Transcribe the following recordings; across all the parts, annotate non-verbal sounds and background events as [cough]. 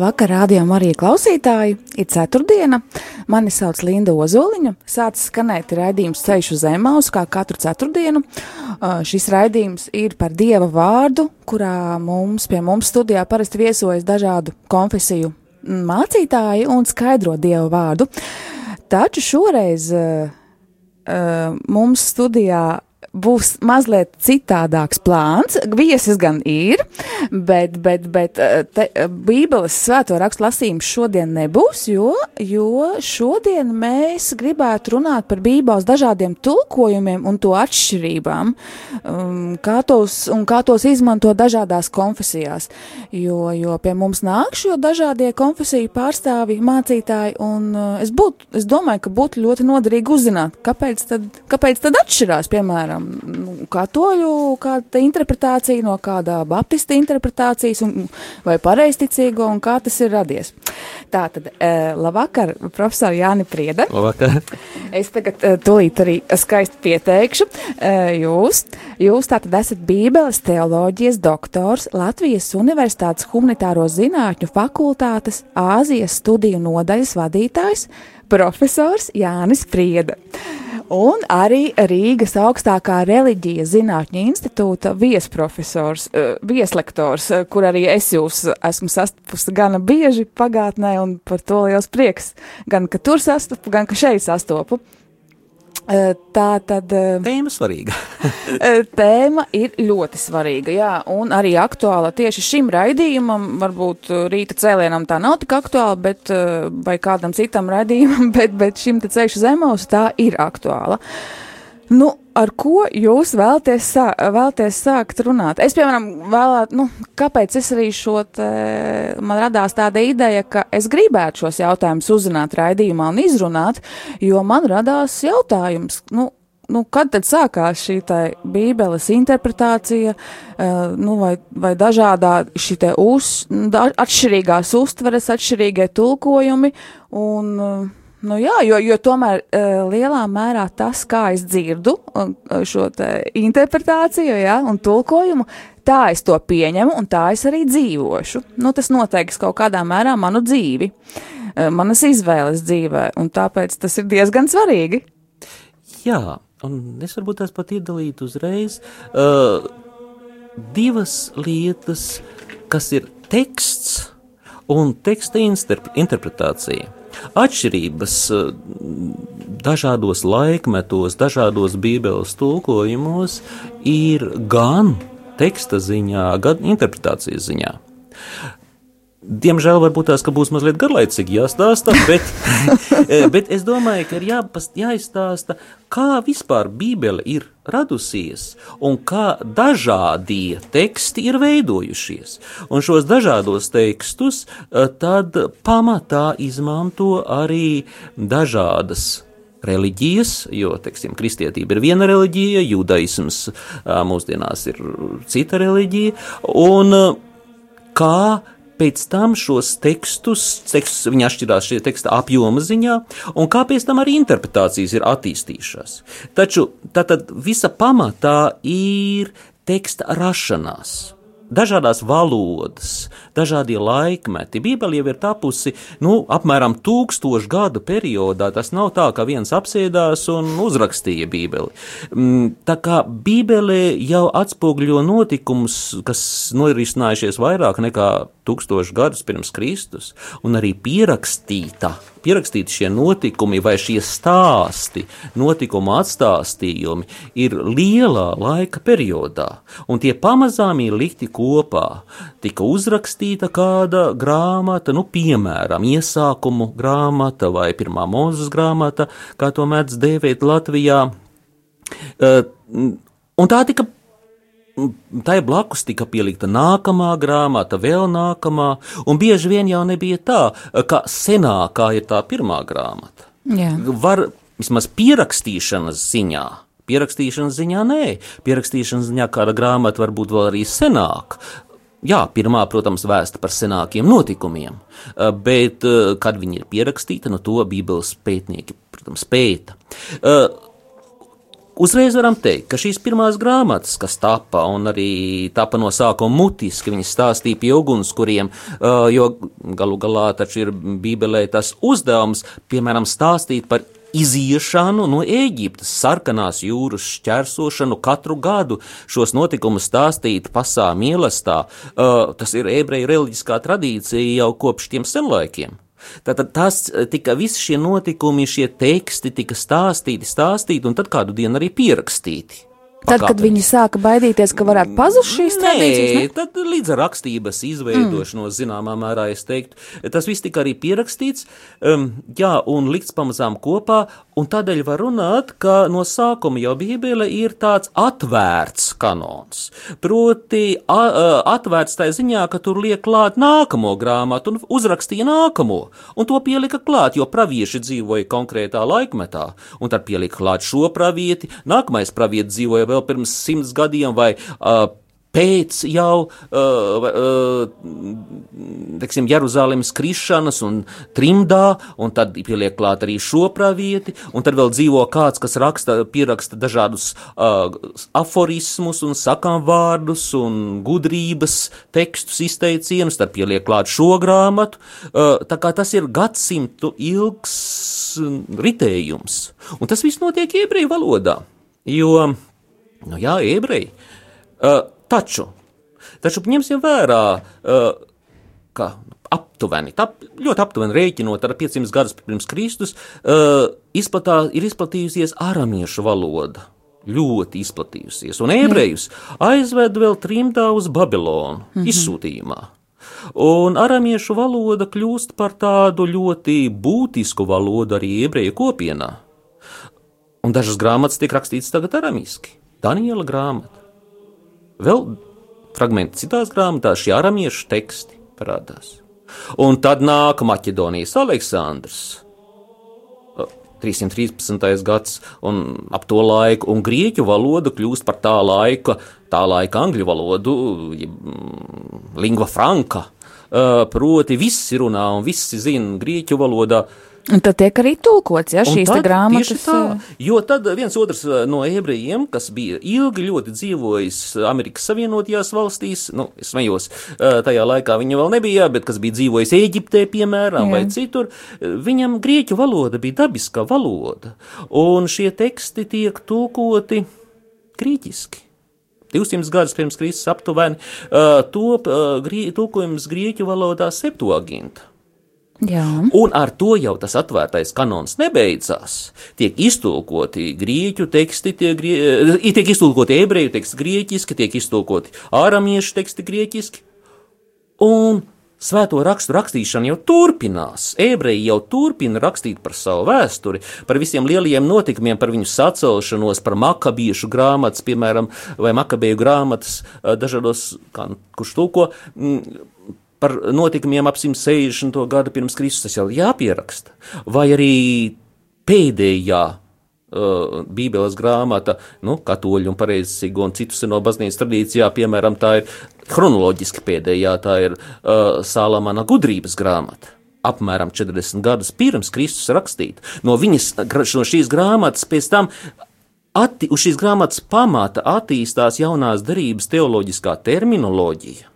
Labvakar, rādījumam, arī klausītāji. Ir ceturtdiena. Mani sauc Linda Ozoliņa. Sācis skanēt raidījums Ceļš uz Zemausu kā katru ceturtdienu. Uh, šis raidījums ir par Dieva vārdu, kurā mums pie mums studijā parasti viesojas dažādu konfesiju mācītāji un skaidro Dieva vārdu. Taču šoreiz uh, uh, mums studijā būs mazliet citādāks plāns. Viesis gan ir, bet, bet, bet eh, te, eh, Bībeles svēto rakstu lasījums šodien nebūs, jo, jo šodien mēs gribētu runāt par Bībeles dažādiem tulkojumiem un to atšķirībām, um, kā tos, un kā tos izmanto dažādās konfesijās. Jo, jo pie mums nāk šo dažādie konfesiju pārstāvi, mācītāji, un uh, es, būt, es domāju, ka būtu ļoti noderīgi uzzināt, kāpēc tad, kāpēc tad atšķirās, piemēram, nu, katoļu kāda interpretācija no kādā baptista interpretācijas un, vai pareisticīgo un kā tas ir radies. Tā tad, uh, labvakar, profesor Jāni Prieda. Labvakar. Es tagad uh, tūlīt arī skaisti pieteikšu uh, jūs. Jūs tātad esat Bībeles teoloģijas doktors Latvijas Universitātes humanitāro zinātņu fakultātes Āzijas studiju nodaļas vadītājs, profesors Jānis Prieda. Un arī Rīgas augstākā reliģija zinātņu institūta viesprofesors, uh, vieslektors, uh, kur arī es jūs esmu sastapusi gana bieži pagātnē, un par to liels prieks. Gan, ka tur sastopu, gan, ka šeit sastopu. Uh, tā tad. Tēma svarīga. [laughs] tēma ir ļoti svarīga, jā, un arī aktuāla tieši šim raidījumam. Varbūt rīta cēlienam tā nav tik aktuāla, bet vai kādam citam raidījumam, [laughs] bet, bet šim te ceļš zemos tā ir aktuāla. Nu, ar ko jūs vēlaties, sā, vēlaties sākt runāt? Es, piemēram, vēlētu, nu, kāpēc es arī šo te, man radās tāda ideja, ka es gribētu šos jautājumus uzzināt raidījumā un izrunāt, jo man radās jautājums, nu, nu, kad tad sākās šī bībeles interpretācija, uh, nu, vai, vai dažādā šī uz, da, atšķirīgās uztveres, atšķirīgie tulkojumi un uh, Nu jā, jo, jo tomēr uh, lielā mērā tas, kā es dzirdu uh, šo interpretāciju ja, un tulkojumu, tā es to pieņemu un tā es arī dzīvošu. Nu, tas noteiks kaut kādā mērā manu dzīvi, uh, manas izvēles dzīvē, un tāpēc tas ir diezgan svarīgi. Jā, un es varbūt tās pat iedalītu uzreiz uh, divas lietas, kas ir teksts un teksta interpretācija. Atšķirības eh, dažādos laikmetos, dažādos bībeles tulkojumos ir gan teksta ziņā, gan interpretācijas ziņā. Diemžēl varbūt tās būs mazliet garlaicīgi jāstāsta, [laughs] bet, eh, bet es domāju, ka ir jāpast, jāizstāsta, kā vispār Bībele ir radusies un kā dažādie teksti ir veidojušies. Un šos dažādos tekstus eh, tad pamatā izmanto arī dažādas reliģijas, jo, teiksim, kristietība ir viena reliģija, judaisms eh, mūsdienās ir cita reliģija, un kā pēc tam šos tekstus, tekstus viņi atšķirās šie teksta apjoma ziņā, un kāpēc tam arī interpretācijas ir attīstījušās. Taču tātad visa pamatā ir teksta rašanās dažādas valodas, dažādie laikmeti. Bībele jau ir tapusi nu, apmēram tūkstošu gadu periodā. Tas nav tā, ka viens apsēdās un uzrakstīja Bībeli. Mm, tā kā Bībele jau atspoguļo notikumus, kas norisinājušies vairāk nekā tūkstošu gadus pirms Kristus, un arī pierakstīta pierakstīti šie notikumi vai šie stāsti, notikuma atstāstījumi ir lielā laika periodā, un tie pamazām ir likti kopā. Tika uzrakstīta kāda grāmata, nu, piemēram, iesākumu grāmata vai pirmā mūzes grāmata, kā to mēdz dēvēt Latvijā. Uh, un tā tika Tai blakus tika pielikta nākamā grāmata, vēl nākamā, un bieži vien jau nebija tā, ka senākā ir tā pirmā grāmata. Jā. Var vismaz pierakstīšanas ziņā. Pierakstīšanas ziņā nē, pierakstīšanas ziņā kāda grāmata var būt vēl arī senāka. Jā, pirmā, protams, vēsta par senākiem notikumiem, eh, bet, eh, kad viņi ir pierakstīti, no to Bībeles pētnieki, protams, pēta. Eh, Uzreiz varam teikt, ka šīs pirmās grāmatas, kas tapa un arī tapa no sākuma mutiski, viņas stāstīja pie ugunskuriem, jo galu galā taču ir Bībelē tas uzdevums, piemēram, stāstīt par iziešanu no Ēģiptes, sarkanās jūras šķērsošanu katru gadu, šos notikumus stāstīt pasā mīlestā. Uh, tas ir ebreju reliģiskā tradīcija jau kopš tiem senlaikiem. Tātad tas tika visi šie notikumi, šie teksti tika stāstīti, stāstīti un tad kādu dienu arī pierakstīti. Tad, kad viņi sāka baidīties, ka varētu pazust šīs tradīcijas, Nē, tad līdz ar rakstības izveidošanos, mm. zināmā mērā, es teiktu, tas viss tika arī pierakstīts, um, jā, un likts pamazām kopā, un tādēļ var runāt, ka no sākuma jau Bībele ir tāds atvērts kanons. Proti, a, a, atvērts tā ziņā, ka tur liek klāt nākamo grāmatu un uzrakstīja nākamo, un to pielika klāt, jo pravieši dzīvoja konkrētā laikmetā, un tad pielika klāt šo pravieti, nākamais pravietis dzīvoja vēl pirms simts gadiem vai uh, pēc jau uh, uh, Jeruzalemes krišanas un trimdā, un tad pieliek klāt arī šo pravieti, un tad vēl dzīvo kāds, kas raksta, pieraksta dažādus uh, aforismus un sakām vārdus un gudrības tekstus, izteicienus, tad pieliek klāt šo grāmatu, uh, tā kā tas ir gadsimtu ilgs ritējums, un tas viss notiek ebreju valodā, jo Nu, jā, ebreji. Uh, taču, taču ņemsim vērā, uh, ka aptuveni, tā, ļoti aptuveni rēķinot ar 500 gadus pirms Kristus, uh, izplatā, ir izplatījusies aramiešu valoda. Ļoti izplatījusies, un ebrejus aizved vēl trimdā uz Babilonu, mm -hmm. izsūtījumā. Un aramiešu valoda kļūst par tādu ļoti būtisku valodu arī ebreju kopienā. Un dažas grāmatas tiek rakstītas tagad aramiski. Daniela grāmata. Vēl fragmenti citās grāmatās, šie aramiešu teksti parādās. Un tad nāk Maķedonijas Aleksandrs. 313. gads, un ap to laiku, un grieķu valoda kļūst par tā laika, tā laika angļu valodu, lingva franka. Proti, visi runā un visi zina grieķu valodā. Un tad tiek arī tulkots, ja šīs grāmatas. Tā, jo tad viens otrs no ebrejiem, kas bija ilgi ļoti dzīvojis Amerikas Savienotajās valstīs, nu, es smējos, tajā laikā viņa vēl nebija, bet kas bija dzīvojis Eģiptē, piemēram, Jā. vai citur, viņam grieķu valoda bija dabiska valoda, un šie teksti tiek tulkoti grieķiski. 200 gadus pirms Kristus aptuveni uh, top uh, grie, tulkojums grieķu valodā septuaginta. Jā. Un ar to jau tas atvērtais kanons nebeidzās. Tiek iztulkoti grieķu teksti, tiek, grie, eh, tiek iztulkoti ebreju teksti grieķiski, tiek iztulkoti āramiešu teksti grieķiski. Un svēto rakstu rakstīšana jau turpinās. Ebreji jau turpina rakstīt par savu vēsturi, par visiem lielajiem notikumiem, par viņu sacelšanos, par makabiešu grāmatas, piemēram, vai makabēju grāmatas eh, dažādos, kā, kurš tulko mm, par notikumiem ap 160. gadu pirms Kristus jau jāpieraksta, vai arī pēdējā uh, Bībeles grāmata, nu, katoļu un pareizsīgo un citu seno baznīcas tradīcijā, piemēram, tā ir chronoloģiski pēdējā, tā ir uh, Salamana gudrības grāmata. Apmēram 40 gadus pirms Kristus rakstīt. No, viņas, no šīs grāmatas pēc tam atti, uz šīs grāmatas pamata attīstās jaunās darības teoloģiskā terminoloģija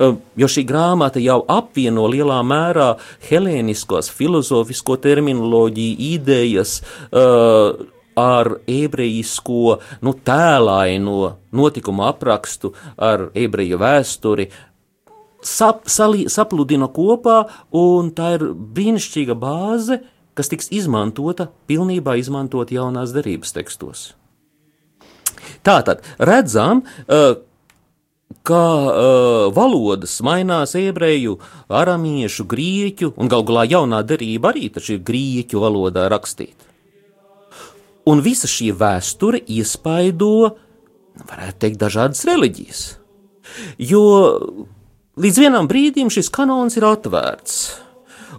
jo šī grāmata jau apvieno lielā mērā helēniskos filozofisko terminoloģiju, idejas uh, ar ebrejisko nu, tēlaino notikumu aprakstu, ar ebreju vēsturi. Sap, salī, sapludina kopā, un tā ir brīnišķīga bāze, kas tiks izmantota, pilnībā izmantot jaunās derības tekstos. Tātad redzam, uh, kā uh, valodas mainās ebreju, aramiešu, grieķu, un galu galā jaunā derība arī ir grieķu valodā rakstīta. Un visa šī vēsture iespaido varētu teikt, dažādas reliģijas. Jo līdz vienam brīdim šis kanons ir atvērts,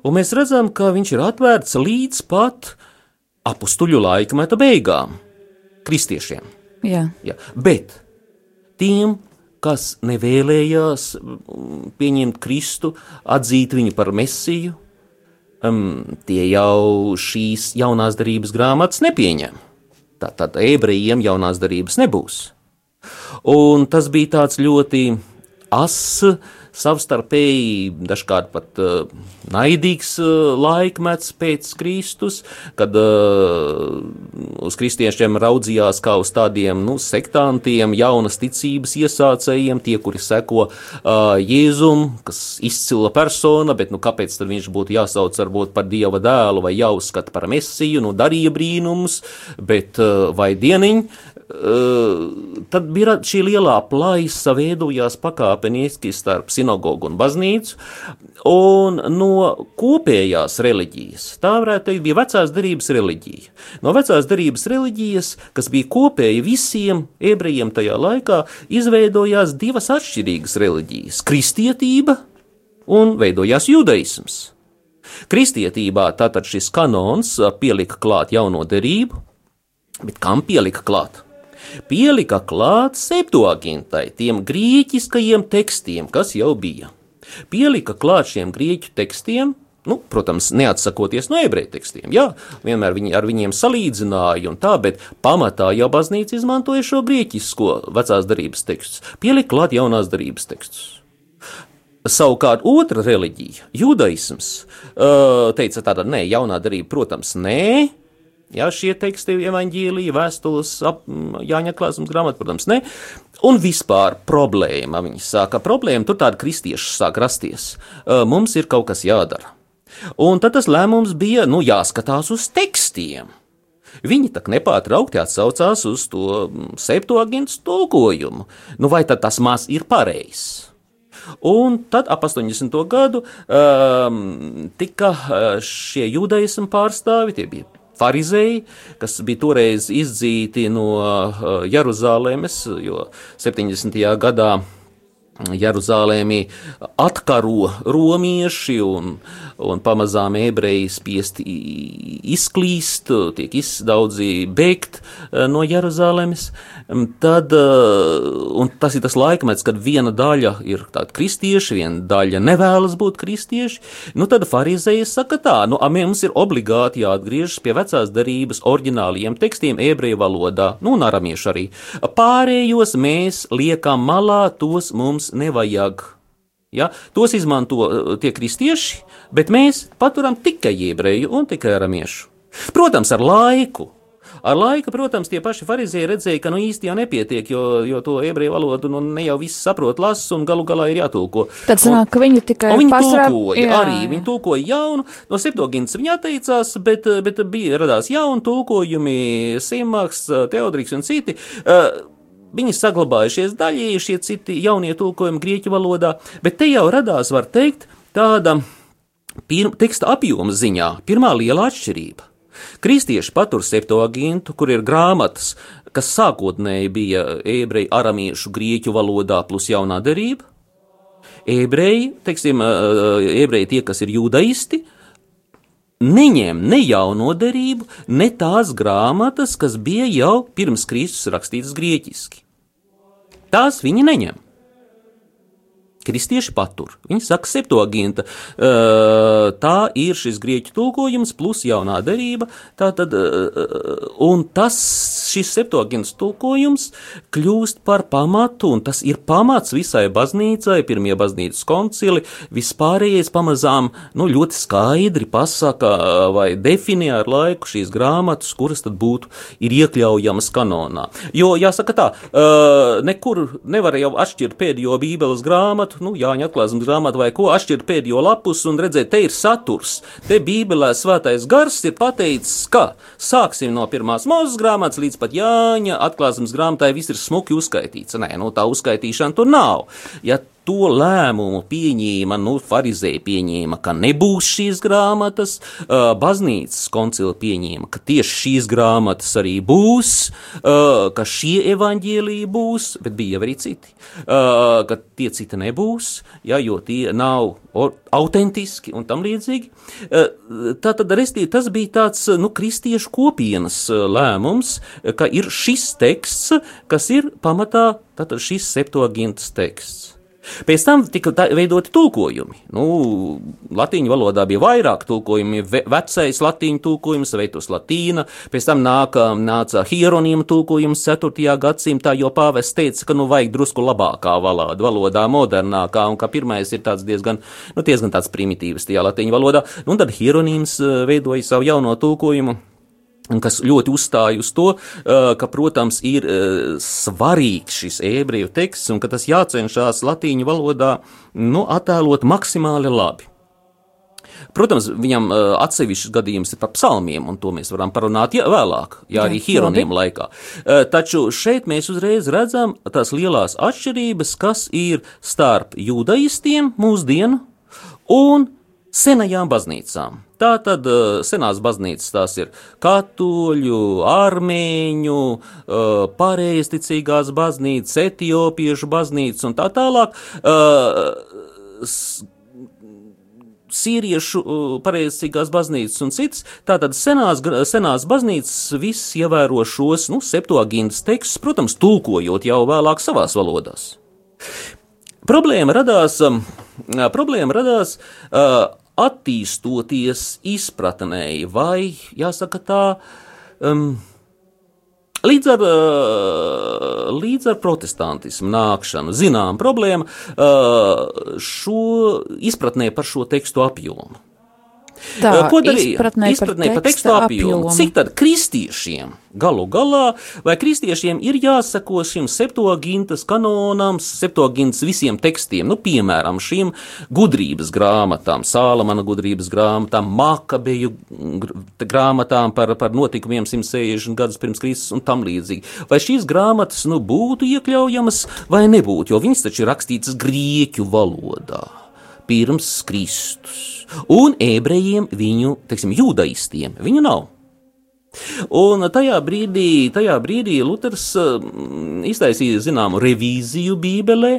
un mēs redzam, ka viņš ir atvērts līdz pat apstuļu laikmeta beigām kristiešiem. Jā. Ja. Bet tiem, kas nevēlējās mm, pieņemt Kristu, atzīt viņu par mesiju, um, tie jau šīs jaunās darbības grāmatas nepieņem. Tātad ebrejiem jaunās darbības nebūs. Un tas bija tāds ļoti ass savstarpēji, dažkārt pat uh, naidīgs uh, laikmets pēc Kristus, kad uh, uz kristiešiem raudzījās kā uz tādiem nu, sektantiem, jaunas ticības iesācējiem, tie, kuri seko uh, Jēzum, kas izcila persona, bet nu, kāpēc tad viņš būtu jāsauc varbūt par Dieva dēlu vai jāuzskata par mesiju, nu darīja brīnumus, bet uh, vai dieniņ, tad bija šī lielā plaisa veidojās pakāpeniski starp sinagogu un baznīcu, un no kopējās reliģijas, tā varētu teikt, bija vecās derības reliģija. No vecās derības reliģijas, kas bija kopēja visiem ebrejiem tajā laikā, izveidojās divas atšķirīgas reliģijas - kristietība un veidojās judaisms. Kristietībā tātad šis kanons pielika klāt jauno derību, bet kam pielika klāt? Pielika klāt septuagintai, tiem grieķiskajiem tekstiem, kas jau bija. Pielika klāt šiem grieķu tekstiem, Nu, protams, neatsakoties no ebreju tekstiem. Jā, vienmēr viņi ar viņiem salīdzināja, un tā, bet pamatā jau baznīca izmantoja šo grieķisko vecās darbības tekstus, pielika klāt jaunās darbības tekstus. Savukārt otra reliģija, judaisms, teica tāda, nē, jaunā darība, protams, nē, Jā, šie teksti, evaņģīlija, vēstules, ap, Jāņa klāsums grāmata, protams, ne. Un vispār problēma, viņi sāka problēma, tur tāda kristieši sāk rasties. Mums ir kaut kas jādara. Un tad tas lēmums bija, nu, jāskatās uz tekstiem. Viņi tak nepārtraukti atsaucās uz to septuagentu tulkojumu. Nu, vai tad tas maz ir pareizs? Un tad ap 80. gadu um, tika šie judaismu pārstāvi, tie bija farizēji, kas bija toreiz izdzīti no uh, Jeruzalemes, jo 70. gadā Jeruzalēmī atkaro romieši un, un pamazām ebreji spiesti izklīst, tiek daudzi bēgt eh, no Jeruzalemes. Tad, eh, un tas ir tas laikmets, kad viena daļa ir tāda kristieši, viena daļa nevēlas būt kristieši. Nu, tad farizēji saka tā, nu, mums ir obligāti jāatgriežas pie vecās darības oriģināliem tekstiem ebreju valodā, nu, un aramiešu arī. Pārējos mēs liekam malā, tos mums nevajag. Ja? Tos izmanto uh, tie kristieši, bet mēs paturam tikai ebreju un tikai aramiešu. Protams, ar laiku. Ar laiku, protams, tie paši farizēji redzēja, ka nu īsti jau nepietiek, jo, jo to ebreju valodu nu, ne jau viss saprot, lasa un galu galā ir jātulko. Tad sanāk, ka viņi tikai viņi pasrā... tulkoja jā. arī, viņi tulkoja jaunu, no septogins viņi atteicās, bet, bet bija radās jauni tulkojumi, Simaks, Teodriks un citi. Uh, Viņi saglabājušies daļēji, šie citi jaunie tulkojumi grieķu valodā, bet te jau radās, var teikt, tāda pirma, teksta apjoma ziņā pirmā liela atšķirība. Kristieši patur septoagintu, kur ir grāmatas, kas sākotnēji bija ebreju, aramiešu, grieķu valodā plus jaunā derība. Ebreji, teiksim, ebreji tie, kas ir jūdaisti, neņem ne jauno derību, ne tās grāmatas, kas bija jau pirms Kristus rakstītas grieķiski. Tās viņi neņem. Kristieši patur. Viņi saka, septoaginta. Tā ir šis grieķu tulkojums, plus jaunā derība. Tātad, un tas, šis septoagintas tulkojums kļūst par pamatu, un tas ir pamats visai baznīcai, pirmie baznīcas koncili, vispārējais pamazām, nu, ļoti skaidri pasaka vai definē ar laiku šīs grāmatas, kuras tad būtu iekļaujamas kanonā. Jo, jāsaka tā, nekur nevar jau atšķirt pēdējo bībeles grāmatu, grāmatu, nu, Jāņa atklāsmes grāmatu vai ko, atšķirt pēdējo lapus un redzēt, te ir saturs. Te Bībelē svētais gars ir pateicis, ka sāksim no pirmās mūzes grāmatas līdz pat Jāņa atklāsmes grāmatai viss ir smuki uzskaitīts. Nē, nu tā uzskaitīšana tur nav. Ja to lēmumu pieņēma, nu, farizēji pieņēma, ka nebūs šīs grāmatas, baznīcas koncila pieņēma, ka tieši šīs grāmatas arī būs, ka šie evaņģēlīji būs, bet bija arī citi, ka tie citi nebūs, ja, jo tie nav autentiski un tam līdzīgi. Tātad, restīvi, tas bija tāds, nu, kristiešu kopienas lēmums, ka ir šis teksts, kas ir pamatā, tātad šis septogintas teksts. Pēc tam tika veidoti tulkojumi. Nu, latīņu valodā bija vairāk tulkojumi, ve vecais latīņu tulkojums, veitos latīna, pēc tam nāka, nāca hieronīma tulkojums 4. gadsimtā, jo pāvests teica, ka nu vajag drusku labākā valodā, valodā modernākā, un ka pirmais ir tāds diezgan, nu, diezgan tāds primitīvs tajā latīņu valodā, nu, un tad hieronīms eh, veidoja savu jauno tulkojumu kas ļoti uzstāja uz to, ka, protams, ir svarīgs šis ebreju teksts un ka tas jācenšas latīņu valodā nu, attēlot maksimāli labi. Protams, viņam atsevišķs gadījums ir par psalmiem, un to mēs varam parunāt ja, vēlāk, ja arī hieronīma laikā. Taču šeit mēs uzreiz redzam tās lielās atšķirības, kas ir starp judaistiem mūsdienu un senajām baznīcām. Tā tad uh, senās baznīcas tās ir katoļu, armēņu, uh, pareizticīgās baznīcas, etiopiešu baznīcas un tā tālāk. Uh, Sīriešu pareizcīgās baznīcas un citas. Tātad senās, senās baznīcas viss ievēro šos, nu, septoagintas tekstus, protams, tulkojot jau vēlāk savās valodās. Problēma radās, problēma radās attīstoties izpratnēji, vai jāsaka tā, um, līdz ar, uh, līdz ar protestantismu nākšanu, zinām, problēma uh, šo izpratnē par šo tekstu apjomu. Tā, Ko darīja? Izpratnē, izpratnē par par tekstu apjomu. apjomu. Cik tad kristiešiem galu galā, vai kristiešiem ir jāsako šim septogintas kanonam, septogintas visiem tekstiem, nu, piemēram, šīm gudrības grāmatām, Sālamana gudrības grāmatām, Makabeju grāmatām par, par notikumiem 160 gadus pirms Kristus un tam līdzīgi. Vai šīs grāmatas, nu, būtu iekļaujamas vai nebūtu, jo viņas taču ir rakstītas grieķu valodā pirms Kristus. Un ebrejiem viņu, teiksim, judaistiem, viņu nav. Un tajā brīdī, tajā brīdī Luters uh, iztaisīja zināmu revīziju Bībelē.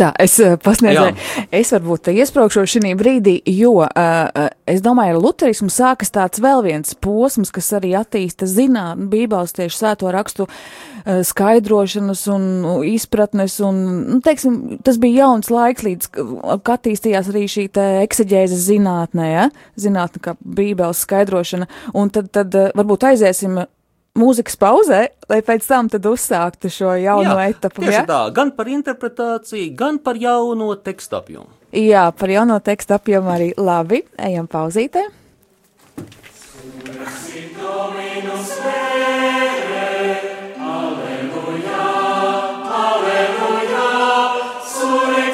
Tā, es uh, pasniedzēju, es varbūt iesprāgšu šī brīdī, jo uh, es domāju, ka Lutherismu sākas tāds vēl viens posms, kas arī attīsta zinātnē, Bībeles tieši sēto rakstu uh, skaidrošanas un uh, izpratnes, un, nu, teiksim, tas bija jauns laiks, līdz attīstījās arī šī ekseģēzes zinātnē, ja? zinātne kā Bībeles skaidrošana, un tad, tad varbūt aiziesim mūzikas pauzē, lai pēc tam tad uzsāktu šo jauno Jā, etapu. Tieši Ja? tā, gan par interpretāciju, gan par jauno tekstu apjomu. Jā, par jauno tekstu apjomu arī labi. Ejam pauzītē. Alleluia,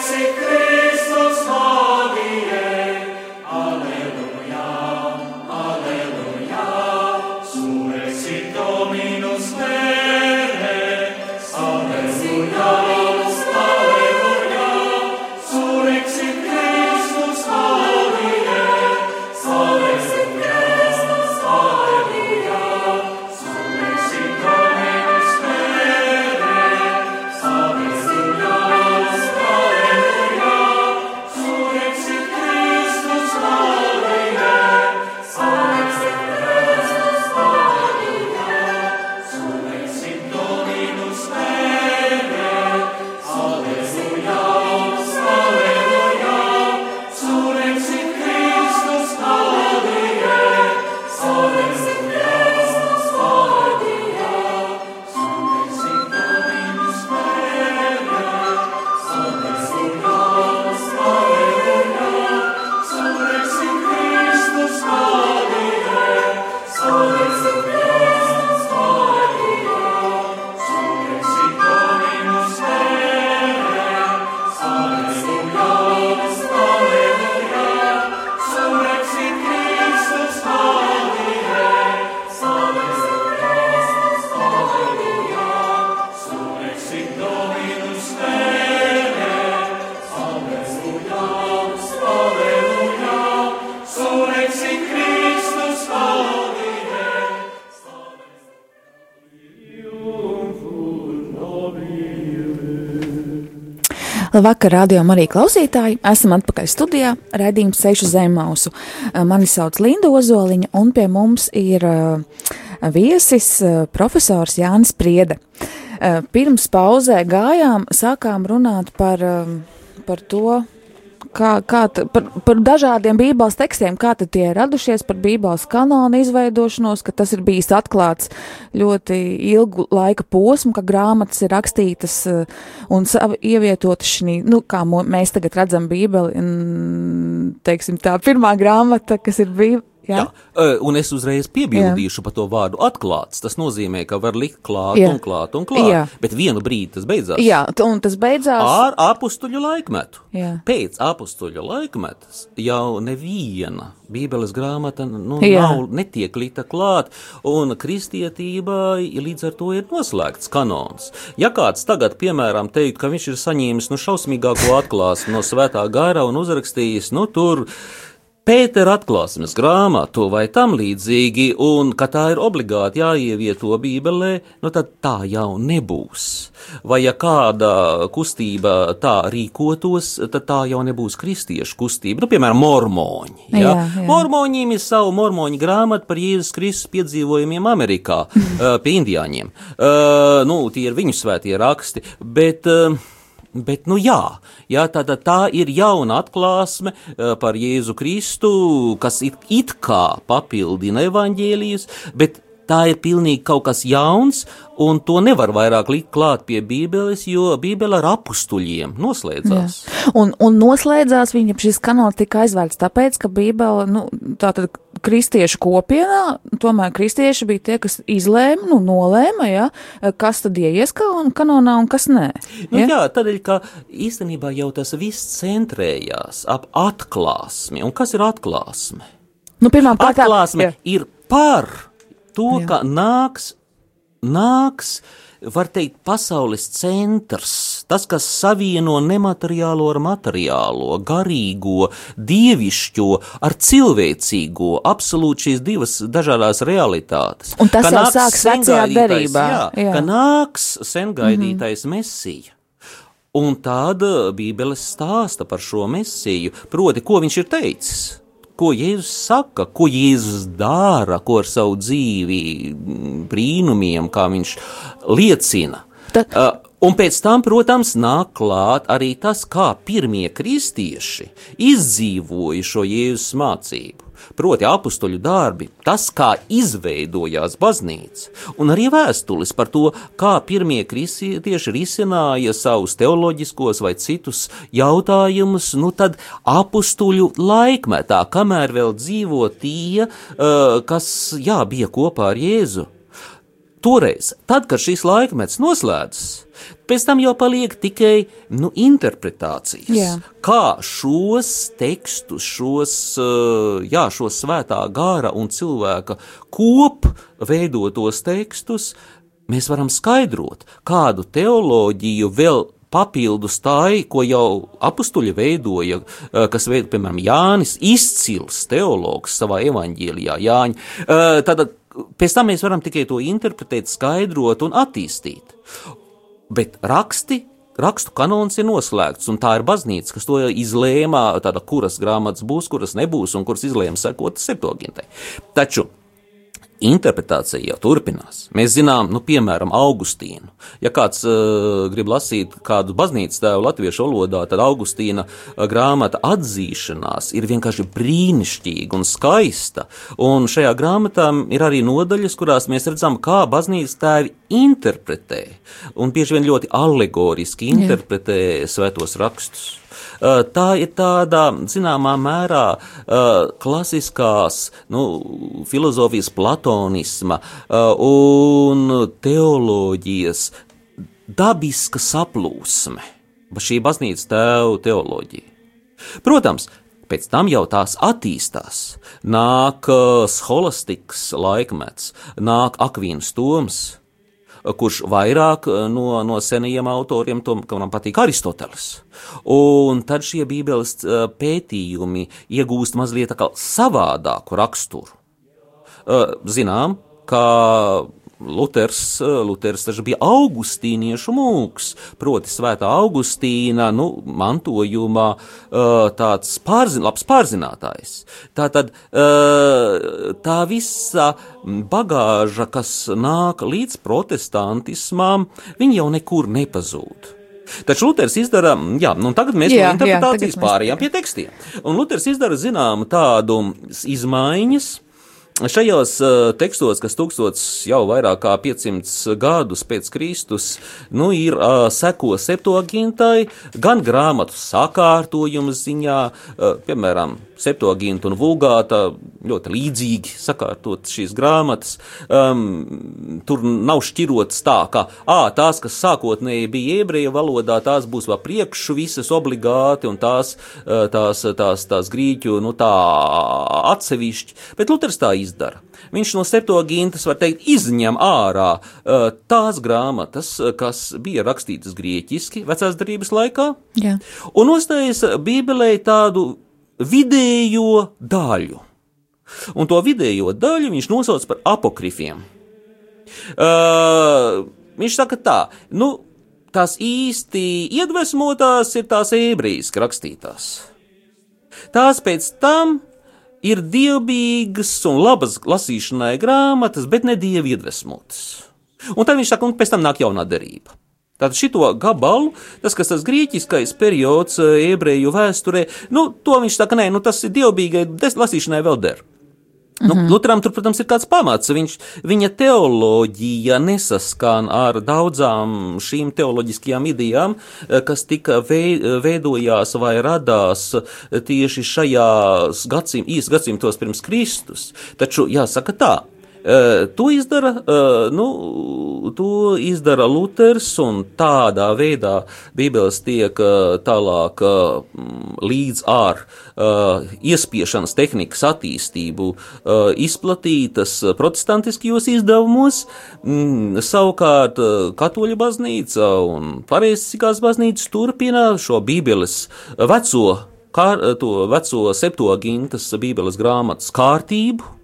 Labvakar, radio arī klausītāji! Esam atpakaļ studijā, raidījums Seišu Zemausu. Mani sauc Linda Ozoliņa, un pie mums ir uh, viesis uh, profesors Jānis Priede. Pirms pauzē gājām, sākām runāt par, par to, kā, kā t, par, par dažādiem bībeles tekstiem, kā tie ir radušies, par bībeles kanonu izveidošanos, ka tas ir bijis atklāts ļoti ilgu laika posmu, ka grāmatas ir rakstītas uh, un ievietotas šī, nu, kā mēs tagad redzam bībeli, un, teiksim, tā pirmā grāmata, kas ir bībele Jā. Jā. Un es uzreiz piebildīšu Jā. par to vārdu atklāts. Tas nozīmē, ka var likt klāt Jā. un klāt un klāt. Jā. Bet vienu brīdi tas beidzās. Jā, un tas beidzās ar apstuļu laikmetu. Jā. Pēc apstuļu laikmetas jau neviena Bībeles grāmata nu, nav, netiek likta klāt, un kristietībai līdz ar to ir noslēgts kanons. Ja kāds tagad, piemēram, teikt, ka viņš ir saņēmis nu, šausmīgāko atklāsmi no svētā gara un uzrakstījis, nu, tur Pētera atklāsmes grāmatu vai tam līdzīgi, un ka tā ir obligāti jāievieto Bībelē, nu tad tā jau nebūs. Vai ja kāda kustība tā rīkotos, tad tā jau nebūs kristiešu kustība, nu, piemēram, mormoņi. Ja? Jā, jā. Mormoņiem ir savu mormoņu grāmatu par Jēzus Kristus piedzīvojumiem Amerikā [laughs] pie indiāņiem. Uh, nu, tie ir viņu svētie raksti, bet uh, Bet, nu jā, jā tā, tā, ir jauna atklāsme uh, par Jēzu Kristu, kas it, it kā papildina evaņģēlijas, bet tā ir pilnīgi kaut kas jauns, un to nevar vairāk likt klāt pie Bībeles, jo Bībele ar apstuļiem noslēdzās. Jā. Un, un noslēdzās viņa šis kanāls tika aizvērts tāpēc, ka Bībele, nu, tātad kristiešu kopienā, tomēr kristieši bija tie, kas izlēma, nu, nolēma, ja, kas tad ieies kanonā un kas nē. Ja? Nu, jā, tādēļ, ka īstenībā jau tas viss centrējās ap atklāsmi. Un kas ir atklāsme? Nu, pirmām kārtām, atklāsme jā. ir par to, Jā. ka nāks, nāks, var teikt, pasaules centrs, tas, kas savieno nemateriālo ar materiālo, garīgo, dievišķo ar cilvēcīgo, absolūti šīs divas dažādās realitātes. Un tas jau sāks vecajā derībā. Jā, jā. Ka nāks sengaidītais mm -hmm. mesija. Un tāda Bībele stāsta par šo mesiju, proti, ko viņš ir teicis ko Jēzus saka, ko Jēzus dara, ko ar savu dzīvi, brīnumiem, kā viņš liecina. Tad... Un pēc tam, protams, nāk klāt arī tas, kā pirmie kristieši izdzīvoja šo Jēzus mācību proti apstuļu darbi, tas, kā izveidojās baznīca, un arī vēstules par to, kā pirmie kristieši risināja savus teoloģiskos vai citus jautājumus, nu tad apstuļu laikmetā, kamēr vēl dzīvo tie, uh, kas, jā, bija kopā ar Jēzu. Toreiz, tad, kad šīs laikmets noslēdzas, Pēc tam jau paliek tikai nu, interpretācijas. Jā. Kā šos tekstus, šos, eh, jā, šos svētā gāra un cilvēka kopveidotos tekstus mēs varam skaidrot, kādu teoloģiju vēl papildus tai, ko jau apstuļi veidoja, eh, kas veido, piemēram, Jānis, izcils teologs savā evaņģēlijā, Jāņa. Eh, tad pēc tam mēs varam tikai to interpretēt, skaidrot un attīstīt bet raksti rakstu kanons ir noslēgts, un tā ir baznīca, kas to izlēma, tāda, kuras grāmatas būs, kuras nebūs, un kuras izlēma sekot septogintei. Taču interpretācija jau turpinās. Mēs zinām, nu, piemēram, Augustīnu. Ja kāds uh, grib lasīt kādu baznīcas tēvu latviešu valodā, tad Augustīna uh, grāmata atzīšanās ir vienkārši brīnišķīga un skaista. Un šajā grāmatā ir arī nodaļas, kurās mēs redzam, kā baznīcas tēvi interpretē, un bieži vien ļoti alegoriski interpretē Jā. svētos rakstus. Eh, tā ir tāda, zināmā mērā, eh, klasiskās nu, filozofijas, platonisma eh, un teoloģijas dabiska saplūsme, šī baznīcas tēva teoloģija. Protams, Pēc tam jau tās attīstās. Nāk scholastikas laikmets, nāk akvīns toms, kurš vairāk eh, no, no senajiem autoriem, to, kam patīk Aristoteles. Un tad šie bībeles eh, pētījumi iegūst mazliet savādāku raksturu. Eh, zinām, ka Luters, Luters taču bija augustīniešu mūks, proti svētā Augustīna, nu, mantojumā tāds pārzin, labs pārzinātājs. Tā tad tā visa bagāža, kas nāk līdz protestantismām, viņa jau nekur nepazūd. Taču Luters izdara, jā, nu tagad mēs jā, no interpretācijas jā, pārējām pie tekstiem. Un Luters izdara zināmu tādu izmaiņas, Šajos tekstos, kas tūkstots jau vairāk kā 500 gadus pēc Kristus, nu, ir seko septogintai, gan grāmatu sakārtojuma ziņā, piemēram, septoginta un vulgāta ļoti līdzīgi sakārtot šīs grāmatas. Um, tur nav šķirots tā, ka ā, tās, kas sākotnēji bija ebreju valodā, tās būs vēl priekšu visas obligāti, un tās, tās, tās, tās grīķu, nu tā atsevišķi, bet Luters tā izdara. Viņš no septogintas, var teikt, izņem ārā uh, tās grāmatas, uh, kas bija rakstītas grieķiski vecās darbības laikā, Jā. un uztais Bībelē tādu vidējo daļu. Un to vidējo daļu viņš nosauc par apokrifiem. Uh, viņš saka tā, nu, tās īsti iedvesmotās ir tās ebrejiski rakstītās. Tās pēc tam ir dievbijīgas un labas lasīšanai grāmatas, bet ne dievi iedvesmotas. Un tad viņš saka, un pēc tam nāk jaunā derība. Tātad šito gabalu, tas, kas tas grieķiskais periods eh, ebreju vēsturē, nu, to viņš saka, nē, nu, tas ir dievbijīgai lasīšanai vēl der. Nu, mm -hmm. Lutheram tur, protams, ir kāds pamats. Viņš, viņa teoloģija nesaskan ar daudzām šīm teoloģiskajām idejām, eh, kas tika veidojās vai radās tieši šajā gadsim, gadsimtos pirms Kristus. Taču jāsaka tā, To izdara, nu, to izdara Luters, un tādā veidā Bībeles tiek tālāk līdz ar iespiešanas tehnikas attīstību izplatītas protestantiskajos izdevumos. Mm, savukārt katoļu baznīca un pareizsikās baznīcas turpina šo Bībeles veco kā, to veco septogintas Bībeles grāmatas kārtību,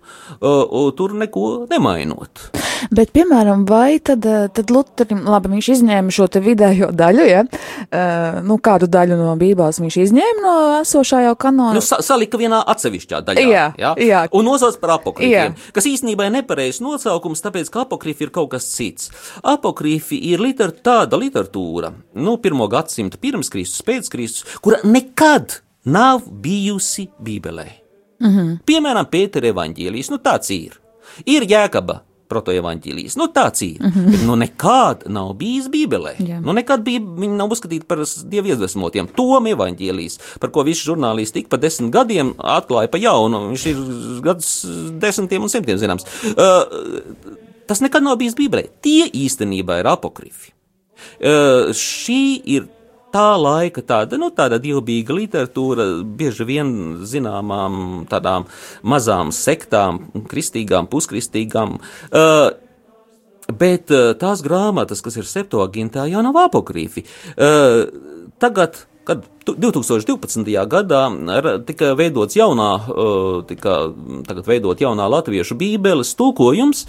tur neko nemainot. Bet, piemēram, vai tad, tad Lutherim, labi, viņš izņēma šo te vidējo daļu, ja? Uh, nu, kādu daļu no Bībeles viņš izņēma no esošā jau kanona? Nu, sa salika vienā atsevišķā daļā. Jā, ja? jā. Un nosauc par apokrifiem, jā. kas īstenībā ir nepareizs nosaukums, tāpēc, ka apokrifi ir kaut kas cits. Apokrifi ir liter tāda literatūra, nu, pirmo gadsimtu pirms Kristus, pēc Kristus, kura nekad nav bijusi Bībelē. Mm -hmm. Piemēram, Pētera evaņģēlijas, nu tāds ir. Ir jēkaba protoevaņģēlijas, nu tāds ir. Mm -hmm. Bet nu nekad nav bijis Bībelē. Yeah. Nu nekad bija, viņi nav uzskatīti par dievu iedvesmotiem. Tom evaņģēlijas, par ko visi žurnālisti tik pa desmit gadiem atklāja pa jaunu, viņš ir gadus desmitiem un simtiem zināms. Uh, tas nekad nav bijis Bībelē. Tie īstenībā ir apokrifi. Uh, šī ir tā laika tāda, nu, tāda dievbijīga literatūra, bieži vien zināmām tādām mazām sektām, kristīgām, puskristīgām. Uh, Bet uh, tās grāmatas, kas ir septogintā, jau nav apokrīfi. Uh, tagad kad 2012. gadā tika veidots jaunā, tika tagad veidot jaunā latviešu bībeles tulkojums,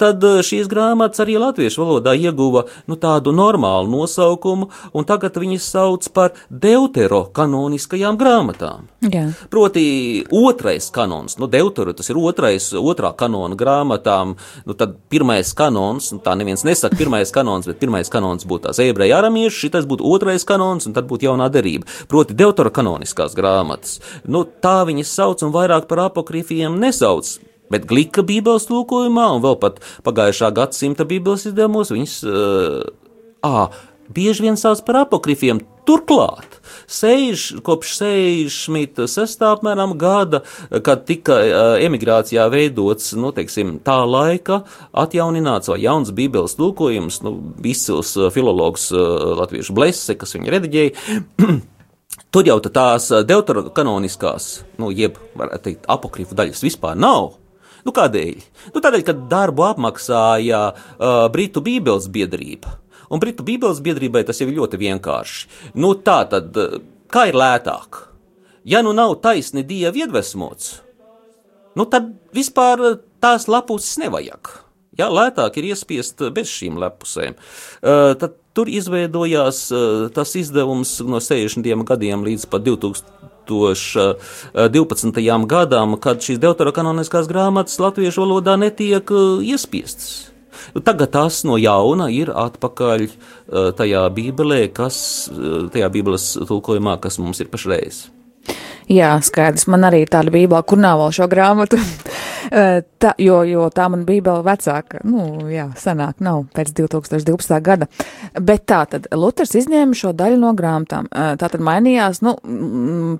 tad šīs grāmatas arī latviešu valodā ieguva nu, tādu normālu nosaukumu, un tagad viņas sauc par deutero kanoniskajām grāmatām. Jā. Proti otrais kanons, nu deutero tas ir otrais, otrā kanona grāmatām, nu tad pirmais kanons, nu tā neviens nesaka pirmais kanons, bet pirmais kanons būtu tās ebreja aramiešu, šitais būtu otrais kanons, un tad būtu jaunā derība. Proti, deuterokanoniskās grāmatas. Nu, tā viņas sauc un vairāk par apokrifiem nesauc. Bet glīka Bībeles tulkojumā un vēl pat pagājušā gadsimta Bībeles izdevumos viņas uh, à, bieži vien sauc par apokrifiem. Turklāt, seiž, kopš 66. apmēram gada, kad tika emigrācijā veidots, nu, teiksim, tā laika atjaunināts vai jauns bībeles tulkojums, nu, izcils filologs latviešu blese, kas viņu rediģēja. [clears throat] Tur jau tās deuterokanoniskās, nu, jeb, teikt, apokrifu daļas vispār nav. Nu, kādēļ? Nu, tādēļ, ka darbu apmaksāja uh, Britu Bībeles biedrība. Un Britu Bībeles biedrībai tas jau ir ļoti vienkārši. Nu, tā tad, kā ir lētāk? Ja nu nav taisni dievi iedvesmots, nu tad vispār tās lapuses nevajag. Jā, lētāk ir iespiest bez šīm lepusēm. Uh, tad tur izveidojās uh, tas izdevums no 60. gadiem līdz pat 2012. gadam, kad šīs deuterokanoniskās grāmatas latviešu valodā netiek uh, iespiestas. Tagad tas no jauna ir atpakaļ tajā bībelē, kas, tajā bībeles tulkojumā, kas mums ir pašreiz. Jā, skaidrs. Man arī tāda bībele, kur nav vēl šo grāmatu. [laughs] tā, jo, jo tā man bībele vecāka, nu, jā, senāk nav pēc 2012. gada. Bet tā tad Luters izņēma šo daļu no grāmatām. Tā tad mainījās, nu,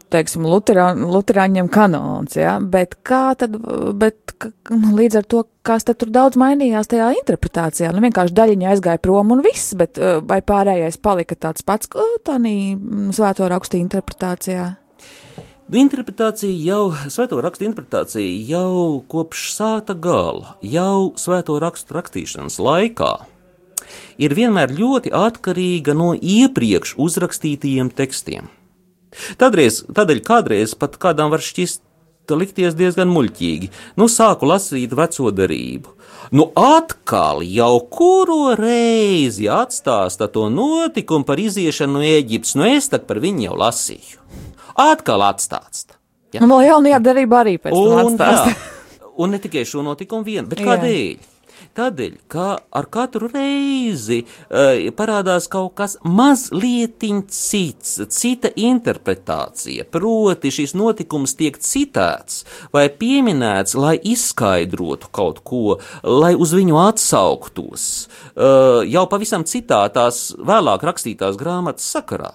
teiksim, Luterā, Luterāņiem kanons, jā, bet kā tad, bet nu, līdz ar to, kas tad tur daudz mainījās tajā interpretācijā. Nu, vienkārši daļiņa aizgāja prom un viss, bet vai pārējais palika tāds pats, tā nī svēto rakstu interpretācijā? Interpretācija jau, svēto rakstu interpretācija jau kopš sāta gala, jau svēto rakstu rakstīšanas laikā, ir vienmēr ļoti atkarīga no iepriekš uzrakstītajiem tekstiem. Tādreiz, tādēļ kādreiz pat kādām var šķist likties diezgan muļķīgi. Nu, sāku lasīt veco darību. Nu, atkal jau kuru reizi atstāsta to notikumu par iziešanu no Eģiptes, nu es tak par viņu jau lasīju atkal atstāts. Ja? Un vēl jaunajā darbā arī pēc tam atstāts. Un ne tikai šo notikumu vienu, bet kādēļ? Tādēļ, ka ar katru reizi uh, parādās kaut kas mazliet cits, cita interpretācija. Proti, šis notikums tiek citēts vai pieminēts, lai izskaidrotu kaut ko, lai uz viņu atsauktos uh, jau pavisam citā tās vēlāk rakstītās grāmatas sakarā.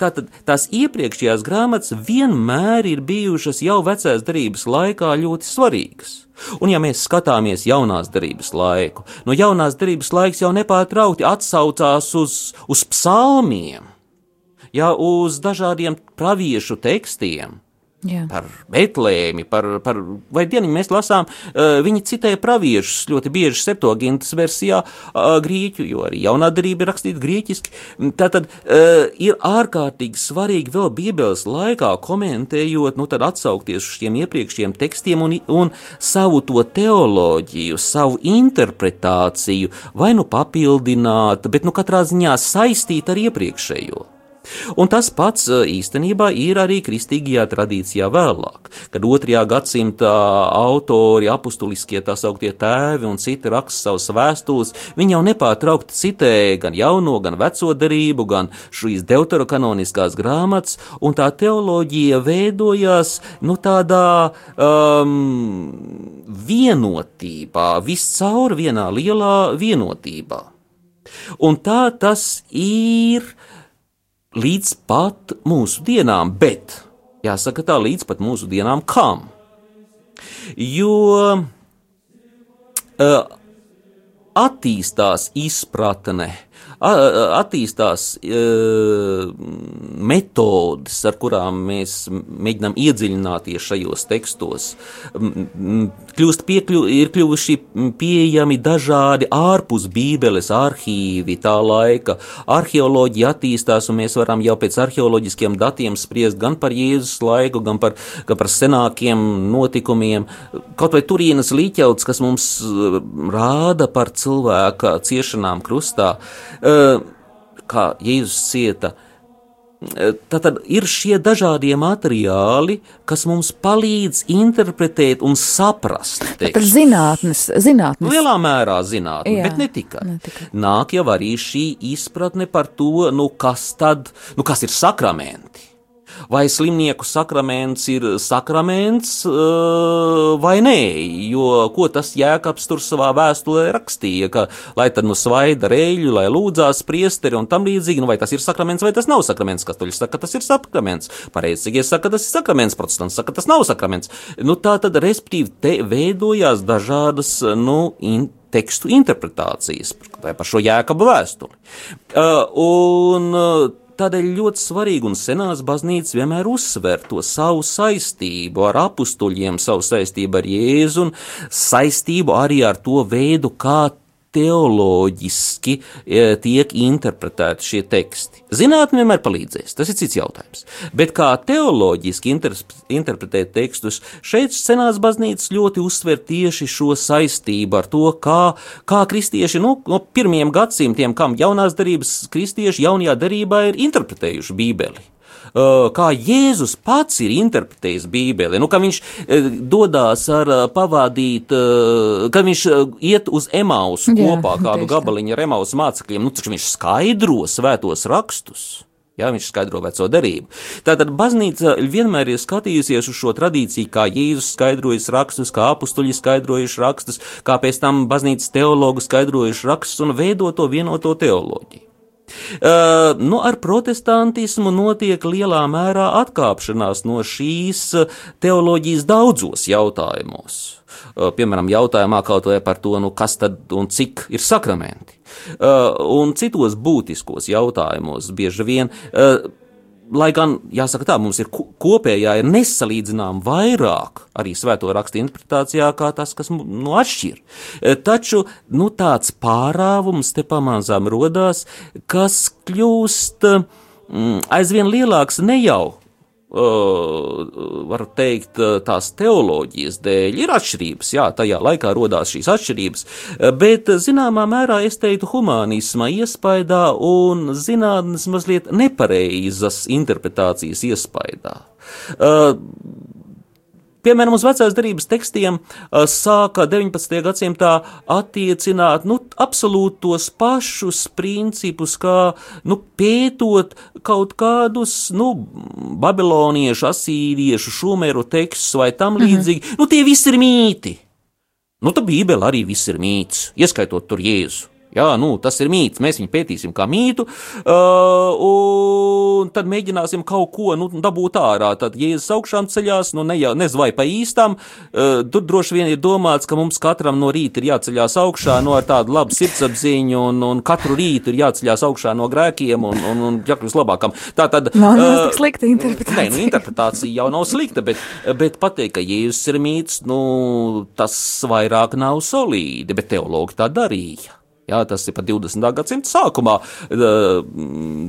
Tātad tās iepriekšējās grāmatas vienmēr ir bijušas jau vecās darības laikā ļoti svarīgas. Un, ja mēs skatāmies jaunās darbības laiku, no jaunās darbības laiks jau nepārtraukti atsaucās uz, uz psalmiem, ja uz dažādiem praviešu tekstiem, Jā. par Betlēmi, par, par vai dienu mēs lasām, uh, viņi citēja praviešus ļoti bieži septogintas versijā uh, grieķu, jo arī jaunā darība ir rakstīta grieķiski. Tātad uh, ir ārkārtīgi svarīgi vēl bībeles laikā komentējot, nu tad atsaukties uz šiem iepriekšējiem tekstiem un, un savu to teoloģiju, savu interpretāciju vai nu papildināt, bet nu katrā ziņā saistīt ar iepriekšējo. Un tas pats īstenībā ir arī kristīgajā tradīcijā vēlāk, kad otrajā gadsimta autori, apustuliskie tā sauktie tēvi un citi raksta savas vēstules, viņi jau nepārtraukti citēja gan jauno, gan veco darību, gan šīs deuterokanoniskās grāmatas, un tā teoloģija veidojās nu, tādā um, vienotībā, viscaur vienā lielā vienotībā. Un tā tas ir līdz pat mūsu dienām, bet jāsaka tā, līdz pat mūsu dienām kam? Jo uh, attīstās izpratne attīstās metodes, ar kurām mēs mēģinām iedziļināties šajos tekstos. Kļūst piekļu, ir kļuvuši pieejami dažādi ārpus Bībeles arhīvi tā laika. Arheoloģija attīstās, un mēs varam jau pēc arheoloģiskiem datiem spriest gan par Jēzus laiku, gan par, gan par senākiem notikumiem. Kaut vai turienes līķauts, kas mums rāda par cilvēka ciešanām krustā kā Jēzus cieta. Tad ir šie dažādie materiāli, kas mums palīdz interpretēt un saprast. Ir zinātnes, zinātnes. Lielā mērā zinātne, Jā, bet ne tikai. ne tikai. Nāk jau arī šī izpratne par to, nu kas tad, nu kas ir sakramenti vai slimnieku sakraments ir sakraments uh, vai nē, jo ko tas jēkabs tur savā vēstulē rakstīja, ka lai tad nu svaida reļu, lai lūdzās priesteri un tam līdzīgi, nu vai tas ir sakraments vai tas nav sakraments, katoļi saka, tas ir sakraments, pareizīgie saka, tas ir sakraments, protestants saka, tas nav sakraments. Nu tā tad, respektīvi, te veidojās dažādas, nu, in, tekstu interpretācijas par šo jēkabu vēstuli. Uh, un, uh, Tādēļ ļoti svarīgi un senās baznīcas vienmēr uzsver to savu saistību ar apstuļiem, savu saistību ar Jēzu un saistību arī ar to veidu, kā teoloģiski e, tiek interpretēti šie teksti. Zinātnē vienmēr palīdzēs, tas ir cits jautājums. Bet kā teoloģiski inter interpretēt tekstus, šeit senās baznīcas ļoti uzsver tieši šo saistību ar to, kā, kā kristieši nu, no pirmiem gadsimtiem, kam jaunās darības kristieši jaunajā darībā ir interpretējuši Bībeli kā Jēzus pats ir interpretējis Bībeli, nu, ka viņš dodas ar pavadīt, ka viņš iet uz Emausu kopā kādu gabaliņu ar Emausu mācekļiem, nu, taču viņš skaidro svētos rakstus. Jā, viņš skaidro veco derību. Tātad baznīca vienmēr ir skatījusies uz šo tradīciju, kā Jēzus skaidrojas rakstus, kā apustuļi skaidrojuši rakstus, kā pēc tam baznīcas teologu skaidrojuši rakstus un veido to vienoto teoloģiju. Nu, ar protestantismu notiek lielā mērā atkāpšanās no šīs teoloģijas daudzos jautājumos. Piemēram, jautājumā kaut vai par to, nu, kas tad un cik ir sakramenti. Un citos būtiskos jautājumos bieži vien lai gan, jāsaka tā, mums ir kopējā, ir nesalīdzinām vairāk arī svēto rakstu interpretācijā, kā tas, kas nu, atšķir. E, taču nu, tāds pārāvums te pamazām rodās, kas kļūst mm, aizvien lielāks ne jau var teikt, tās teoloģijas dēļ ir atšķirības. Jā, tajā laikā radās šīs atšķirības, bet zināmā mērā es teiktu humanisma iespaidā un zinātnes mazliet nepareizas interpretācijas iespaidā. Piemēram, uz vecās darības tekstiem sāka 19. gadsimtā attiecināt nu, absolūti tos pašus principus, kā nu, pētot kaut kādus nu, babiloniešu, asīriešu, šumeru tekstus vai tam mhm. līdzīgi. -hmm. Nu, tie visi ir mīti. Nu, tā Bībele arī viss ir mīts, ieskaitot tur Jēzu. Jā, nu, tas ir mīts. Mēs viņu pētīsim kā mītu, uh, un tad mēģināsim kaut ko nu, dabūt ārā. Tad, Jēzus augšām ceļās, nu, ne jau nezinu, vai pa īstam, uh, tur droši vien ir domāts, ka mums katram no rīta ir jāceļās augšā no nu, ar tādu labu sirdsapziņu, un, un katru rītu ir jāceļās augšā no grēkiem un, un, un jākļūst labākam. Tā tad. Nav uh, tik slikta interpretācija. Nē, nu, interpretācija jau nav slikta, bet, bet pateikt, ka Jēzus ir mīts, nu, tas vairāk nav solīdi, bet teologi tā darīja. Jā, tas ir pat 20. gadsimta sākumā.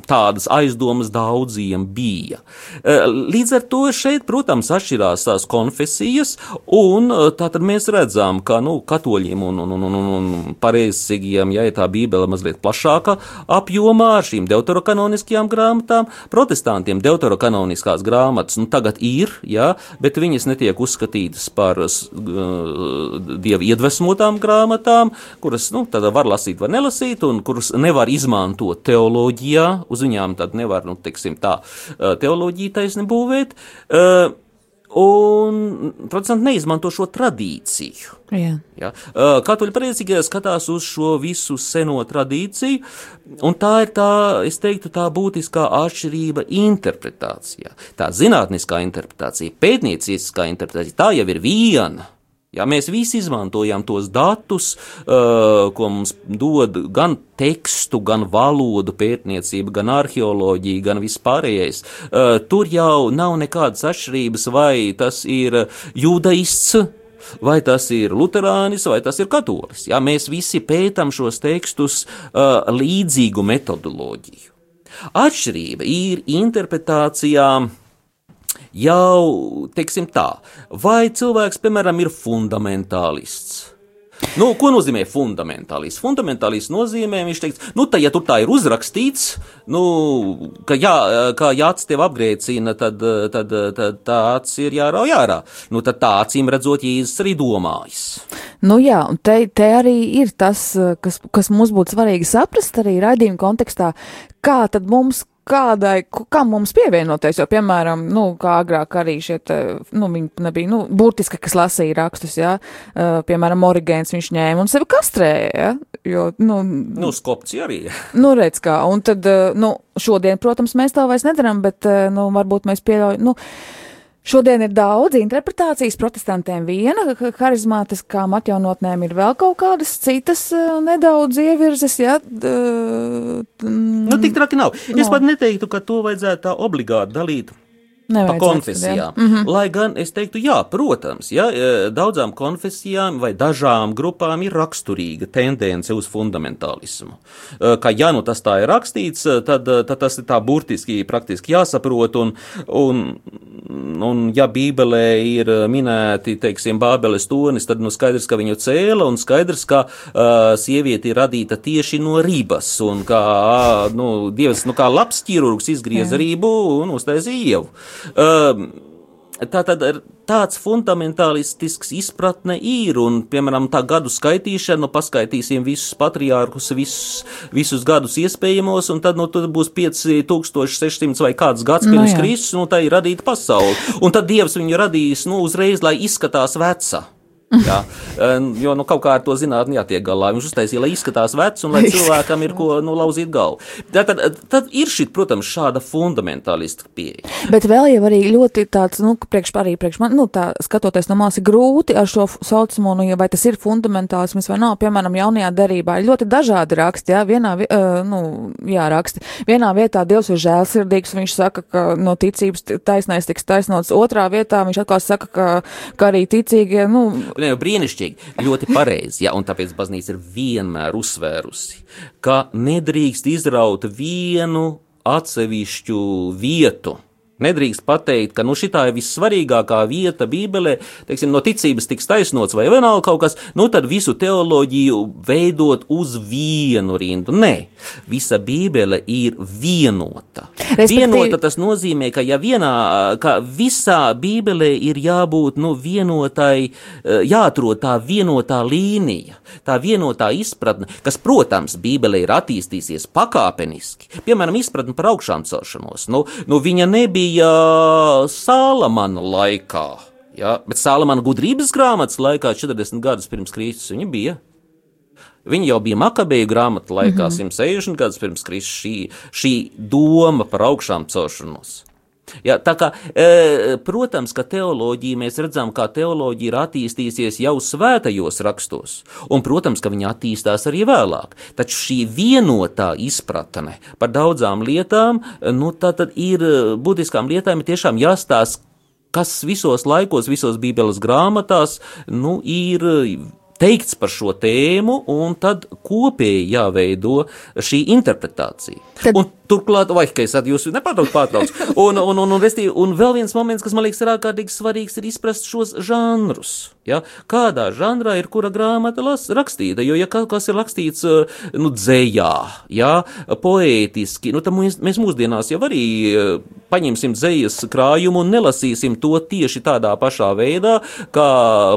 Tādas aizdomas daudziem bija. Līdz ar to šeit, protams, atšķirās tās konfesijas, un tātad mēs redzam, ka nu, katoļiem un, un, un, un, un pareizsīgiem, ja tā bībele mazliet plašāka apjomā šīm deuterokanoniskajām grāmatām, protestantiem deuterokanoniskās grāmatas nu, tagad ir, jā, bet viņas netiek uzskatītas par uh, dievu iedvesmotām grāmatām, kuras nu, var lasīt lasīt, var nelasīt, un kurus nevar izmantot teoloģijā. Uz viņām tad nevar, nu, teiksim, tā teoloģija taisni būvēt. Un protestanti neizmanto šo tradīciju. Jā. Ja? Katoļu pareizīgie skatās uz šo visu seno tradīciju, un tā ir tā, es teiktu, tā būtiskā atšķirība interpretācijā. Tā zinātniskā interpretācija, pētnieciskā interpretācija, tā jau ir viena. Ja, mēs visi izmantojam tos datus, uh, ko mums dod gan tekstu, gan valodu pētniecība, gan arheoloģija, gan vispārējais. Uh, tur jau nav nekādas atšķirības, vai tas ir jūdaists. Vai tas ir luterānis, vai tas ir katolis. Ja, mēs visi pētām šos tekstus uh, līdzīgu metodoloģiju. Atšķirība ir interpretācijā uh, jau, teiksim tā, vai cilvēks, piemēram, ir fundamentālists. Nu, ko nozīmē fundamentālists? Fundamentālists nozīmē, viņš teiks, nu, tā, ja tur tā ir uzrakstīts, nu, ka jā, kā jāts tev apgrēcina, tad, tad, tad tāds ir jārauj ārā. Nu, tad tā acīm redzot, Jēzus arī domājis. Nu jā, un te, te arī ir tas, kas, kas mums būtu svarīgi saprast arī raidījuma kontekstā, kā tad mums kādai, kam mums pievienoties, jo, piemēram, nu, kā agrāk arī te, nu, viņi nebija, nu, burtiski, kas lasīja rakstus, jā, uh, piemēram, Origēns viņš ņēma un sevi kastrēja, jā, jo, nu. Nu, skopci arī. [laughs] Nu, redz kā, un tad, uh, nu, šodien, protams, mēs tā vairs nedaram, bet, uh, nu, varbūt mēs pieļaujam, nu, Šodien ir daudz interpretācijas, protestantiem viena, harizmātiskām atjaunotnēm ir vēl kaut kādas citas nedaudz ievirzes, jā. Nu, tik traki nav. No. Es pat neteiktu, ka to vajadzētu tā obligāti dalīt Pa konfesijām. Mm -hmm. Lai gan es teiktu, jā, protams, ja, e, daudzām konfesijām vai dažām grupām ir raksturīga tendence uz fundamentālismu. E, Kā ja nu tas tā ir rakstīts, e, tad, tad tas ir tā burtiski, praktiski jāsaprot. Un, un, un ja Bībelē ir minēti, teiksim, Bābeles tonis, tad nu skaidrs, ka viņu cēla un skaidrs, ka uh, sieviete ir radīta tieši no ribas un kā, nu, Dievs, nu, kā labs ķirurgs izgrieza ribu un uztaisīja ievu. Um, Tā tad ir tāds fundamentālistisks izpratne ir, un, piemēram, tā gadu skaitīšana, nu, paskaitīsim visus patriārkus, visus, visus gadus iespējamos, un tad, nu, tad būs 5600 vai kāds gads pirms jā. Kristus, nu, tā ir radīta pasaule. Un tad Dievs viņu radīs, nu, uzreiz, lai izskatās veca. Jā, jo nu, kaut kā ar to zinātnē jātiek galā. Viņš uztaisīja, lai izskatās vecs un lai cilvēkam ir ko nu, lauzīt galvu. Tad, tad, tad ir šī, protams, šāda fundamentālista pieeja. Bet vēl jau arī ļoti tāds, nu, priekš arī priekš man, nu, tā skatoties no malas, ir grūti ar šo saucamo, nu, vai tas ir fundamentālisms vai nav, piemēram, jaunajā derībā ir ļoti dažādi raksti, jā, vienā, vi- uh, nu, jā, raksti. Vienā vietā Dievs ir žēlsirdīgs, viņš saka, ka no ticības taisnais tiks taisnots. Otrā vietā viņš atkal saka, ka, ka arī ticīgie, nu, Ne, jau brīnišķīgi, ļoti pareizi. Ja, un tāpēc baznīca ir vienmēr uzsvērusi, ka nedrīkst izraut vienu atsevišķu vietu. Nedrīkst pateikt, ka nu, šī ir vissvarīgākā vieta Bībelē, teiksim, no ticības tiks taisnots vai vienalga kaut kas, nu tad visu teoloģiju veidot uz vienu rindu. Nē, visa Bībele ir vienota. Respektīvi- Vienota tas nozīmē, ka ja vienā, ka visā Bībelē ir jābūt nu, vienotai, eh, jāatrod tā vienotā līnija, tā vienotā izpratne, kas, protams, Bībelē ir attīstīsies pakāpeniski. Piemēram, izpratne par augšām celšanos. Nu, nu, viņa nebija Sālamana laikā. Ja, bet Sālamana gudrības grāmatas laikā, 40 gadus pirms Kristus, viņa bija. Viņa jau bija Makabeju grāmatā laikā, mm -hmm. 160 gadus pirms Kristus, šī, šī doma par augšām celšanos. Ja, tā kā, e, protams, ka teoloģija mēs redzam, kā teoloģija ir attīstījusies jau svētajos rakstos, un, protams, ka viņa attīstās arī vēlāk. Taču šī vienotā izpratne par daudzām lietām, nu, tā tad ir e, būtiskām lietām, ir tiešām jāstāsta, kas visos laikos, visos Bībeles grāmatās, nu, ir teikts par šo tēmu, un tad kopēji jāveido šī interpretācija. Tad- Un turklāt, vai es at jūs nepārtraukt pārtraucu, [laughs] un, un, un, un, restīvi, un vēl viens moments, kas man liekas ir ārkārtīgi svarīgs, ir izprast šos žanrus. Ja? Kādā žanrā ir kura grāmata las, rakstīta, jo, ja kaut kas ir rakstīts, eh, nu, dzējā, ja, poētiski, nu, tad mēs, mēs mūsdienās jau arī eh, paņemsim dzējas krājumu un nelasīsim to tieši tādā pašā veidā, kā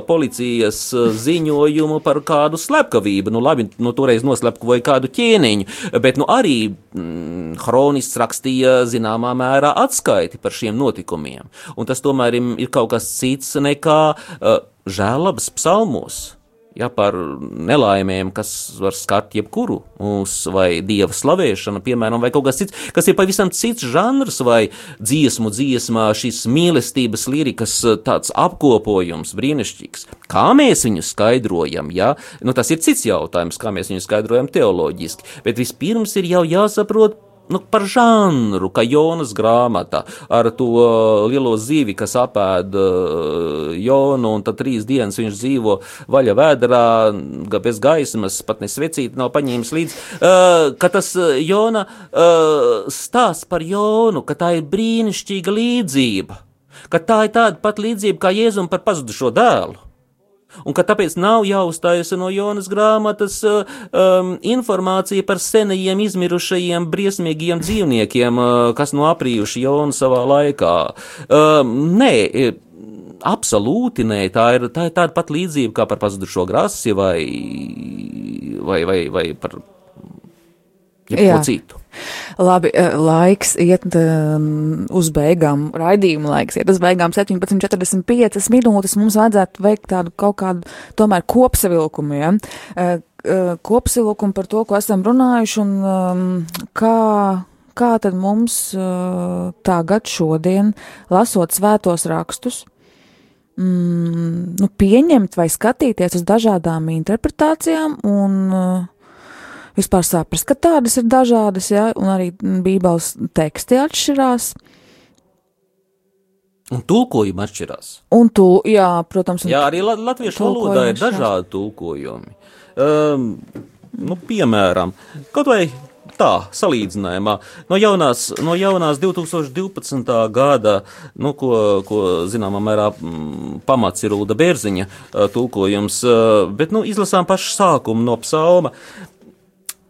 policijas eh, ziņojumu par kādu slepkavību. Nu, labi, nu, toreiz noslepkavoja kādu ķēniņu, bet, nu, arī mm, Hronists rakstīja zināmā mērā atskaiti par šiem notikumiem. Un tas tomēr ir, ir kaut kas cits nekā uh, žēlabas psalmos. Ja, par nelaimēm, kas var skart jebkuru mūsu, vai dieva slavēšanu, piemēram, vai kaut kas cits, kas ir pavisam cits žanrs, vai dziesmu dziesmā, šis mīlestības lirikas uh, tāds apkopojums, brīnišķīgs. Kā mēs viņu skaidrojam, ja? nu, tas ir cits jautājums, kā mēs viņu skaidrojam teoloģiski, bet vispirms ir jau jāsaprot nu, par žanru, kā Jonas grāmatā, ar to lielo zīvi, kas apēda uh, Jonu, un tad trīs dienas viņš dzīvo vaļa vēderā, bez gaismas, pat ne svecīti nav paņēmis līdzi. Uh, ka tas uh, Jona uh, stāsts par Jonu, ka tā ir brīnišķīga līdzība, ka tā ir tāda pat līdzība kā Jēzum par pazudušo dēlu. Un ka tāpēc nav jāuzstājas no Jonas grāmatas um, informācija par senajiem, izmirušajiem, briesmīgiem dzīvniekiem, uh, kas no aprījuši Jonu savā laikā. Um, nē, e, absolūti nē, tā ir, tā ir tāda pat līdzība kā par pazudušo grasi vai, vai, vai, vai par jebko citu. Labi, eh, laiks iet um, uz beigām, raidījuma laiks iet uz beigām 17,45 minūtes. Mums vajadzētu veikt tādu kaut kādu tomēr kopsavilkumu, ja? Eh, eh, kopsavilkumu par to, ko esam runājuši un um, kā. Kā tad mums uh, tagad, šodien, lasot svētos rakstus, mm, nu, pieņemt vai skatīties uz dažādām interpretācijām un uh, vispār saprast, ka tādas ir dažādas, ja, un arī Bībeles teksti atšķirās. Un tulkojumi atšķirās. Un tu, jā, protams, un Jā, arī la latviešu valodā ir dažādi tulkojumi. Um, nu, piemēram, kaut vai tā, salīdzinājumā, no jaunās, no jaunās 2012. gada, nu, ko, ko zināmā mērā mm, pamats ir Ulda Bērziņa uh, tulkojums, uh, bet, nu, izlasām pašu sākumu no psalma.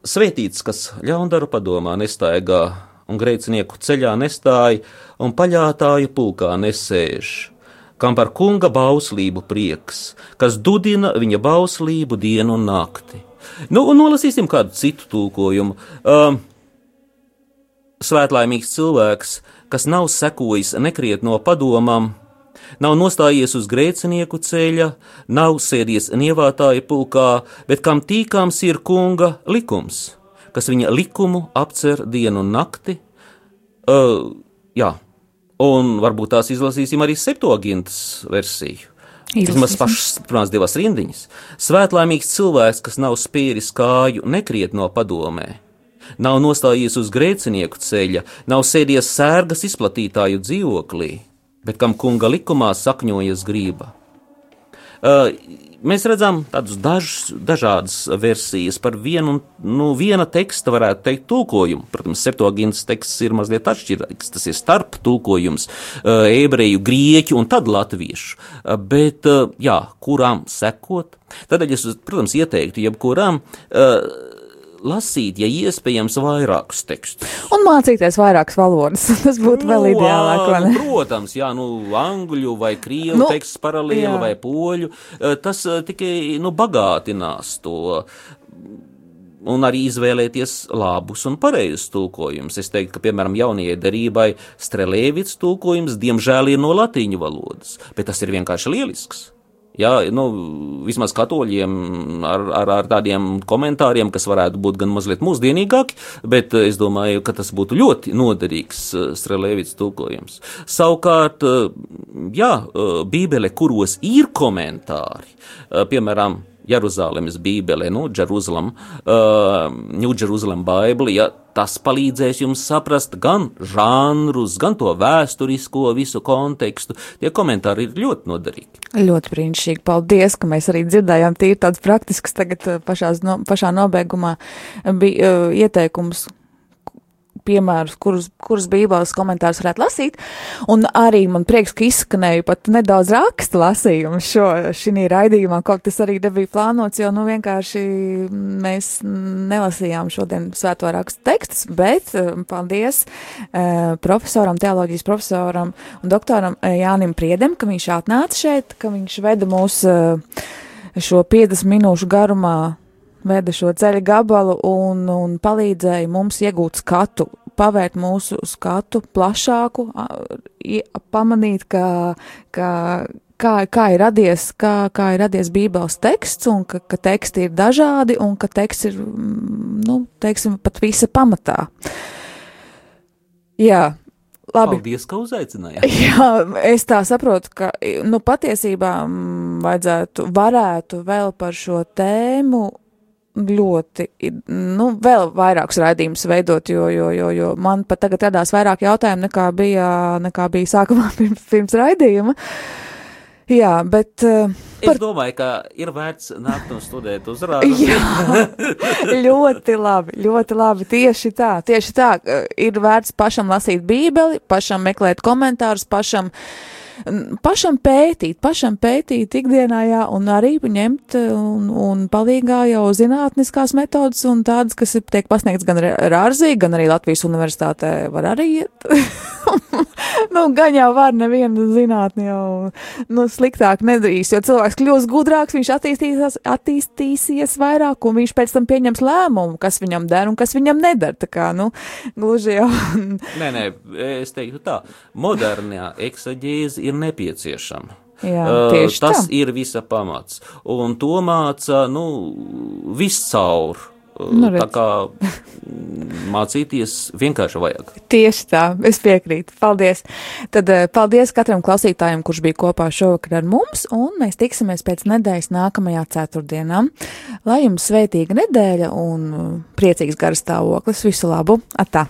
Svētīts, kas ļaundaru padomā nestaigā, un grēcinieku ceļā nestāja, un paļātāju pulkā nesēž, kam par kunga bauslību prieks, kas dudina viņa bauslību dienu un nakti. Nu, un nolasīsim kādu citu tulkojumu. Um, Svētlaimīgs cilvēks, kas nav sekojis nekrietno padomam, nav nostājies uz grēcinieku ceļa, nav sēdies nievātāja pulkā, bet kam tīkams ir kunga likums, kas viņa likumu apcer dienu un nakti. Uh, jā, un varbūt tās izlasīsim arī septogintas versiju. Vismaz pašas pirmās divas rindiņas. Svētlaimīgs cilvēks, kas nav spēris kāju nekrietno padomē, nav nostājies uz grēcinieku ceļa, nav sēdies sērgas izplatītāju dzīvoklī, bet kam kunga likumā sakņojas grība. Uh, mēs redzam dažus, dažādas versijas par vienu, un, nu, viena teksta, varētu teikt, tulkojumu. Protams, septogins teksts ir mazliet atšķirīgs. Tas ir starp tulkojums, ebreju, grieķu un tad latviešu. Bet, jā, kurām sekot? Tādēļ es, protams, ieteiktu jebkuram. Uh, Lasīt, ja iespējams, vairākus tekstus. Un mācīties vairākas valodas. [laughs] Tas būtu vēl ideālāk. vai ne? Nu, protams, jā, nu, angļu vai krievu Nu, nu, teksts paralēli jā. vai poļu. Tas tikai nu, bagātinās to. Un arī izvēlēties labus un pareizus tulkojumus. Es teiktu, ka, piemēram, jaunajai derībai Strelēvits tulkojums, diemžēl, ir no latīņu valodas, bet tas ir vienkārši lielisks. Jā, nu, vismaz katoļiem ar, ar, ar tādiem komentāriem, kas varētu būt gan mazliet mūsdienīgāki, bet eh, es domāju, ka tas būtu ļoti noderīgs eh, Strelēvits tulkojums. Savukārt, eh, jā, Bībele, kuros ir komentāri, piemēram, Jeruzalemes Bībele, nu, Jerusalem, uh, New Jerusalem Bible, ja tas palīdzēs jums saprast gan žanrus, gan to vēsturisko visu kontekstu, tie komentāri ir ļoti noderīgi. Ļoti brīnišķīgi. Paldies, ka mēs arī dzirdējām tīri tāds praktisks tagad eh, pašās, no, pašā nobeigumā bija uh, ieteikums piemērus, kurus, kurus bībeles komentārus varētu lasīt, un arī man prieks, ka izskanēja pat nedaudz raksta lasījumu šo, šī raidījumā, kaut tas arī nebija plānots, jo, nu, vienkārši mēs nelasījām šodien svēto rakstu tekstus, bet eh, paldies eh, profesoram, teoloģijas profesoram un doktoram eh, Jānim Priedem, ka viņš atnāca šeit, ka viņš veda mūs eh, šo 50 minūšu garumā veda šo ceļa gabalu un, un palīdzēja mums iegūt skatu, pavērt mūsu skatu plašāku, pamanīt, ka, ka, kā, kā ir radies, kā, kā ir radies Bībeles teksts, un ka, ka teksti ir dažādi, un ka teksts ir, mm, nu, teiksim, pat visa pamatā. Jā, labi. Paldies, ka uzaicinājāt! [laughs] Jā, es tā saprotu, ka nu, patiesībā mm, vajadzētu, varētu vēl par šo tēmu ļoti, nu, vēl vairākus raidījumus veidot, jo, jo, jo, jo man pat tagad radās vairāk jautājumu nekā bija, nekā bija sākumā [laughs] pirms, pirms raidījuma. Jā, bet. uh, Es domāju, ka ir vērts nākt un studēt uzrādu. [laughs] Jā, ļoti labi, ļoti labi. Tieši tā, tieši tā. eh, Ir vērts pašam lasīt Bībeli, pašam meklēt komentārus, pašam, mm, pašam pētīt, pašam pētīt ikdienā, jā, un arī ņemt eh, un, un palīgā jau zinātniskās metodas un tādas, kas tiek pasniegts gan Rārzī, gan arī Latvijas universitātē var arī iet. [laughs] [laughs] nu, gan jau var nevienu zinātni jau nu, sliktāk nedarīs, jo cilvēks kļūs gudrāks, viņš attīstīsies, attīstīsies vairāk, un viņš pēc tam pieņems lēmumu, kas viņam der un kas viņam nedara. Tā kā, nu, gluži jau. Nē, nē, es teiktu tā, modernā eksaģēze ir nepieciešama. Jā, Uh, tas tā. ir visa pamats. Un to māca nu, viscaur. Nu, tā redz. kā mm, mācīties vienkārši vajag. Tieši tā, es piekrītu. Paldies. Tad eh, paldies katram klausītājam, kurš bija kopā šovakar ar mums, un mēs tiksimies pēc nedēļas nākamajā ceturtdienā. Lai jums svētīga nedēļa un eh, priecīgs garas stāvoklis. Visu labu! Atā!